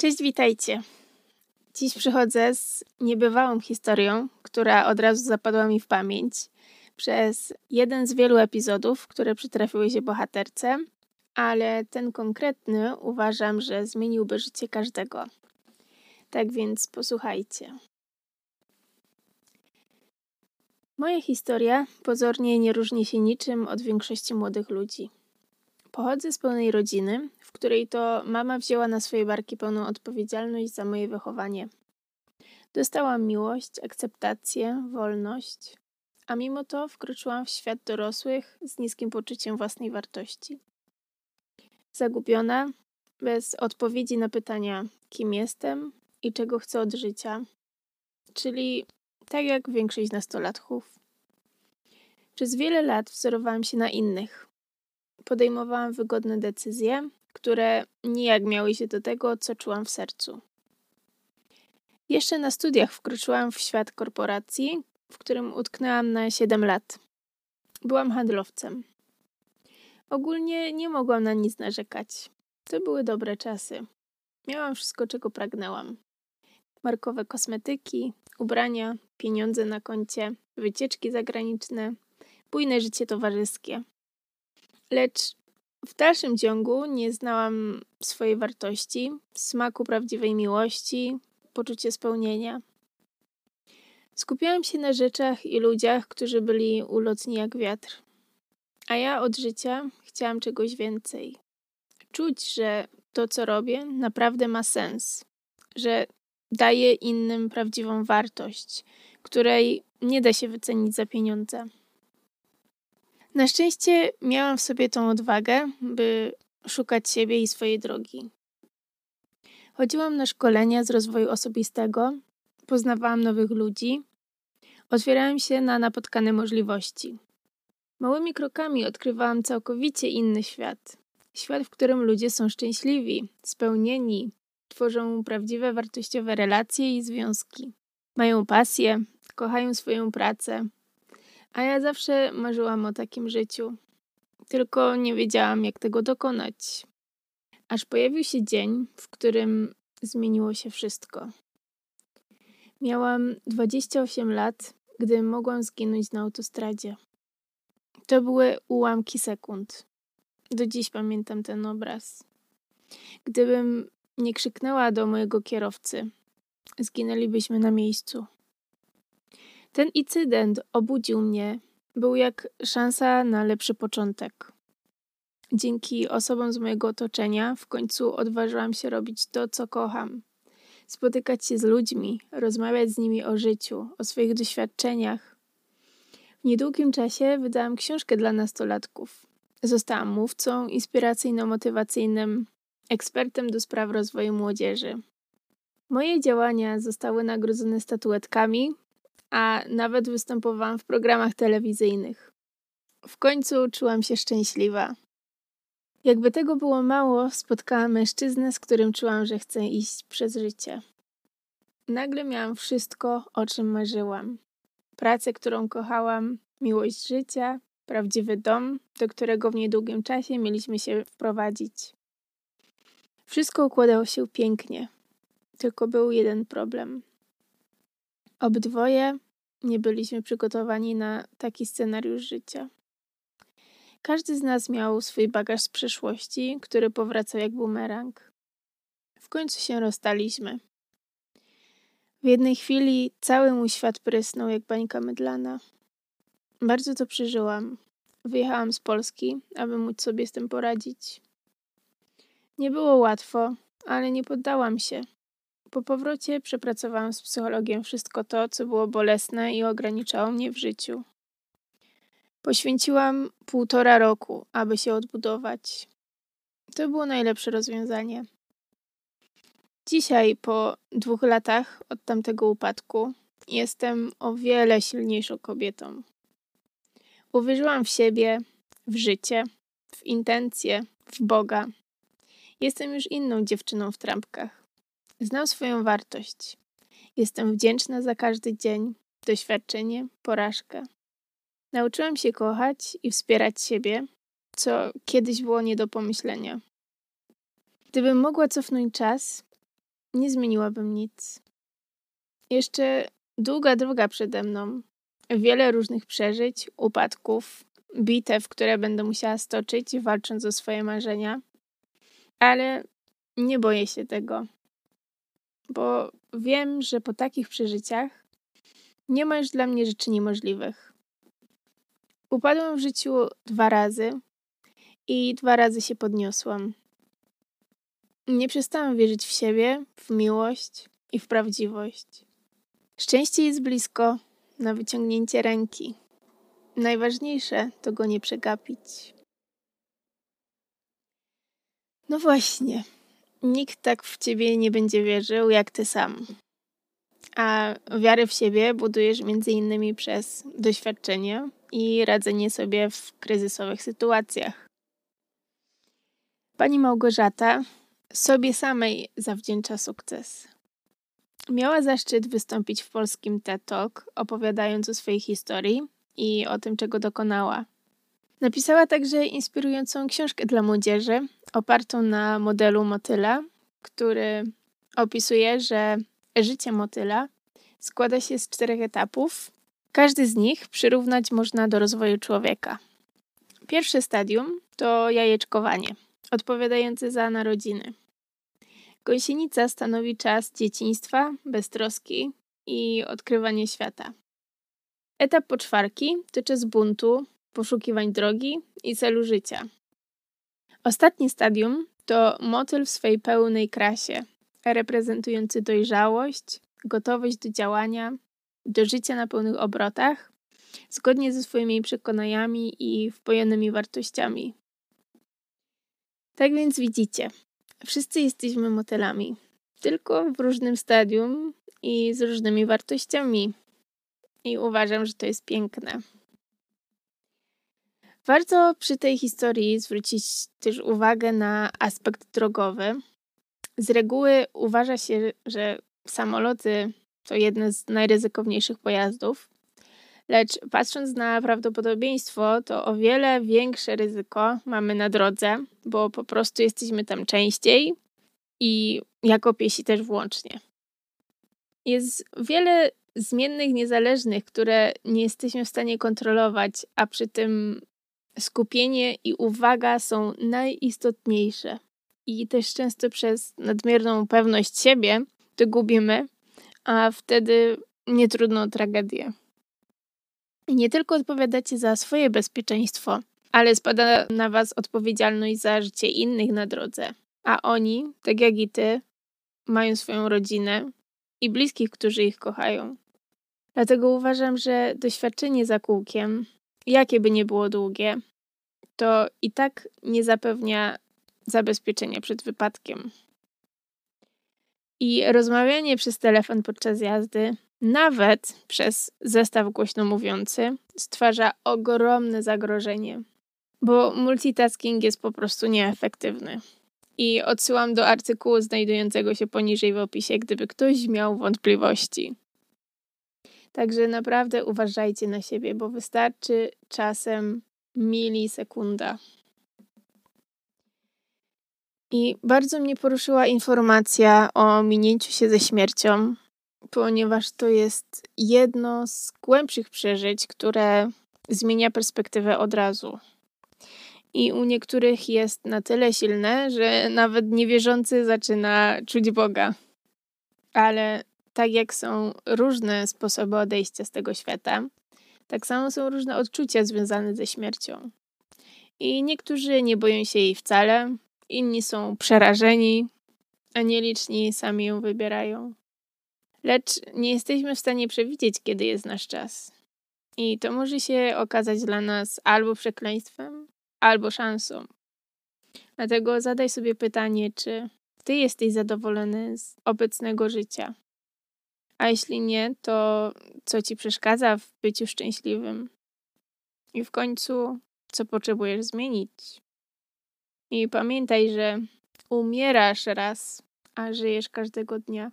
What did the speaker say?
Cześć, witajcie. Dziś przychodzę z niebywałą historią, która od razu zapadła mi w pamięć przez jeden z wielu epizodów, które przytrafiły się bohaterce, ale ten konkretny uważam, że zmieniłby życie każdego. Tak więc posłuchajcie. Moja historia pozornie nie różni się niczym od większości młodych ludzi. Pochodzę z pełnej rodziny, w której to mama wzięła na swoje barki pełną odpowiedzialność za moje wychowanie. Dostałam miłość, akceptację, wolność, a mimo to wkroczyłam w świat dorosłych z niskim poczuciem własnej wartości. Zagubiona, bez odpowiedzi na pytania, kim jestem i czego chcę od życia, czyli tak jak większość nastolatków. Przez wiele lat wzorowałam się na innych. Podejmowałam wygodne decyzje, które nijak miały się do tego, co czułam w sercu. Jeszcze na studiach wkroczyłam w świat korporacji, w którym utknęłam na 7 lat. Byłam handlowcem. Ogólnie nie mogłam na nic narzekać. To były dobre czasy. Miałam wszystko, czego pragnęłam. Markowe kosmetyki, ubrania, pieniądze na koncie, wycieczki zagraniczne, bujne życie towarzyskie. Lecz w dalszym ciągu nie znałam swojej wartości, smaku prawdziwej miłości, poczucia spełnienia. Skupiałam się na rzeczach i ludziach, którzy byli ulotni jak wiatr. A ja od życia chciałam czegoś więcej. Czuć, że to, co robię, naprawdę ma sens, że daje innym prawdziwą wartość, której nie da się wycenić za pieniądze. Na szczęście miałam w sobie tą odwagę, by szukać siebie i swojej drogi. Chodziłam na szkolenia z rozwoju osobistego, poznawałam nowych ludzi, otwierałam się na napotkane możliwości. Małymi krokami odkrywałam całkowicie inny świat. Świat, w którym ludzie są szczęśliwi, spełnieni, tworzą prawdziwe, wartościowe relacje i związki. Mają pasję, kochają swoją pracę, a ja zawsze marzyłam o takim życiu, tylko nie wiedziałam, jak tego dokonać. Aż pojawił się dzień, w którym zmieniło się wszystko. Miałam 28 lat, gdy mogłam zginąć na autostradzie. To były ułamki sekund. Do dziś pamiętam ten obraz. Gdybym nie krzyknęła do mojego kierowcy, zginęlibyśmy na miejscu. Ten incydent obudził mnie, był jak szansa na lepszy początek. Dzięki osobom z mojego otoczenia w końcu odważyłam się robić to, co kocham. Spotykać się z ludźmi, rozmawiać z nimi o życiu, o swoich doświadczeniach. W niedługim czasie wydałam książkę dla nastolatków. Zostałam mówcą inspiracyjno-motywacyjnym, ekspertem do spraw rozwoju młodzieży. Moje działania zostały nagrodzone statuetkami, a nawet występowałam w programach telewizyjnych. W końcu czułam się szczęśliwa. Jakby tego było mało, spotkałam mężczyznę, z którym czułam, że chcę iść przez życie. Nagle miałam wszystko, o czym marzyłam. Pracę, którą kochałam, miłość życia, prawdziwy dom, do którego w niedługim czasie mieliśmy się wprowadzić. Wszystko układało się pięknie, tylko był jeden problem. Obydwoje nie byliśmy przygotowani na taki scenariusz życia. Każdy z nas miał swój bagaż z przeszłości, który powracał jak bumerang. W końcu się rozstaliśmy. W jednej chwili cały mój świat prysnął jak bańka mydlana. Bardzo to przeżyłam. Wyjechałam z Polski, aby móc sobie z tym poradzić. Nie było łatwo, ale nie poddałam się. Po powrocie przepracowałam z psychologiem wszystko to, co było bolesne i ograniczało mnie w życiu. Poświęciłam półtora roku, aby się odbudować. To było najlepsze rozwiązanie. Dzisiaj, po dwóch latach od tamtego upadku, jestem o wiele silniejszą kobietą. Uwierzyłam w siebie, w życie, w intencje, w Boga. Jestem już inną dziewczyną w trampkach. Znam swoją wartość. Jestem wdzięczna za każdy dzień, doświadczenie, porażkę. Nauczyłam się kochać i wspierać siebie, co kiedyś było nie do pomyślenia. Gdybym mogła cofnąć czas, nie zmieniłabym nic. Jeszcze długa droga przede mną. Wiele różnych przeżyć, upadków, bitew, które będę musiała stoczyć, walcząc o swoje marzenia. Ale nie boję się tego, bo wiem, że po takich przeżyciach nie ma już dla mnie rzeczy niemożliwych. Upadłam w życiu dwa razy i dwa razy się podniosłam. Nie przestałam wierzyć w siebie, w miłość i w prawdziwość. Szczęście jest blisko, na wyciągnięcie ręki. Najważniejsze to go nie przegapić. No właśnie, nikt tak w ciebie nie będzie wierzył jak ty sam. A wiarę w siebie budujesz między innymi przez doświadczenie i radzenie sobie w kryzysowych sytuacjach. Pani Małgorzata sobie samej zawdzięcza sukces. Miała zaszczyt wystąpić w polskim TED Talk, opowiadając o swojej historii i o tym, czego dokonała. Napisała także inspirującą książkę dla młodzieży, opartą na modelu motyla, który opisuje, że życie motyla składa się z czterech etapów. Każdy z nich przyrównać można do rozwoju człowieka. Pierwsze stadium to jajeczkowanie, odpowiadające za narodziny. Gąsienica stanowi czas dzieciństwa, beztroski i odkrywanie świata. Etap poczwarki to czas buntu, poszukiwań drogi i celu życia. Ostatnie stadium to motyl w swej pełnej krasie, reprezentujący dojrzałość, gotowość do działania, do życia na pełnych obrotach, zgodnie ze swoimi przekonaniami i wpojonymi wartościami. Tak więc widzicie, wszyscy jesteśmy motylami, tylko w różnym stadium i z różnymi wartościami. I uważam, że to jest piękne. Warto przy tej historii zwrócić też uwagę na aspekt drogowy. Z reguły uważa się, że samoloty to jedne z najryzykowniejszych pojazdów, lecz patrząc na prawdopodobieństwo, to o wiele większe ryzyko mamy na drodze, bo po prostu jesteśmy tam częściej i jako piesi też włącznie. Jest wiele zmiennych niezależnych, które nie jesteśmy w stanie kontrolować, a przy tym skupienie i uwaga są najistotniejsze. I też często przez nadmierną pewność siebie to gubimy, a wtedy nie trudno tragedię. Nie tylko odpowiadacie za swoje bezpieczeństwo, ale spada na Was odpowiedzialność za życie innych na drodze. A oni, tak jak i Ty, mają swoją rodzinę i bliskich, którzy ich kochają. Dlatego uważam, że doświadczenie za kółkiem, jakie by nie było długie, to i tak nie zapewnia zabezpieczenia przed wypadkiem. I rozmawianie przez telefon podczas jazdy, nawet przez zestaw głośno mówiący, stwarza ogromne zagrożenie, bo multitasking jest po prostu nieefektywny. I odsyłam do artykułu znajdującego się poniżej w opisie, gdyby ktoś miał wątpliwości. Także naprawdę uważajcie na siebie, bo wystarczy czasem milisekunda. I bardzo mnie poruszyła informacja o minięciu się ze śmiercią, ponieważ to jest jedno z głębszych przeżyć, które zmienia perspektywę od razu. I u niektórych jest na tyle silne, że nawet niewierzący zaczyna czuć Boga. Ale tak jak są różne sposoby odejścia z tego świata, tak samo są różne odczucia związane ze śmiercią. I niektórzy nie boją się jej wcale, inni są przerażeni, a nieliczni sami ją wybierają. Lecz nie jesteśmy w stanie przewidzieć, kiedy jest nasz czas. I to może się okazać dla nas albo przekleństwem, albo szansą. Dlatego zadaj sobie pytanie, czy ty jesteś zadowolony z obecnego życia. A jeśli nie, to co ci przeszkadza w byciu szczęśliwym? I w końcu, co potrzebujesz zmienić? I pamiętaj, że umierasz raz, a żyjesz każdego dnia.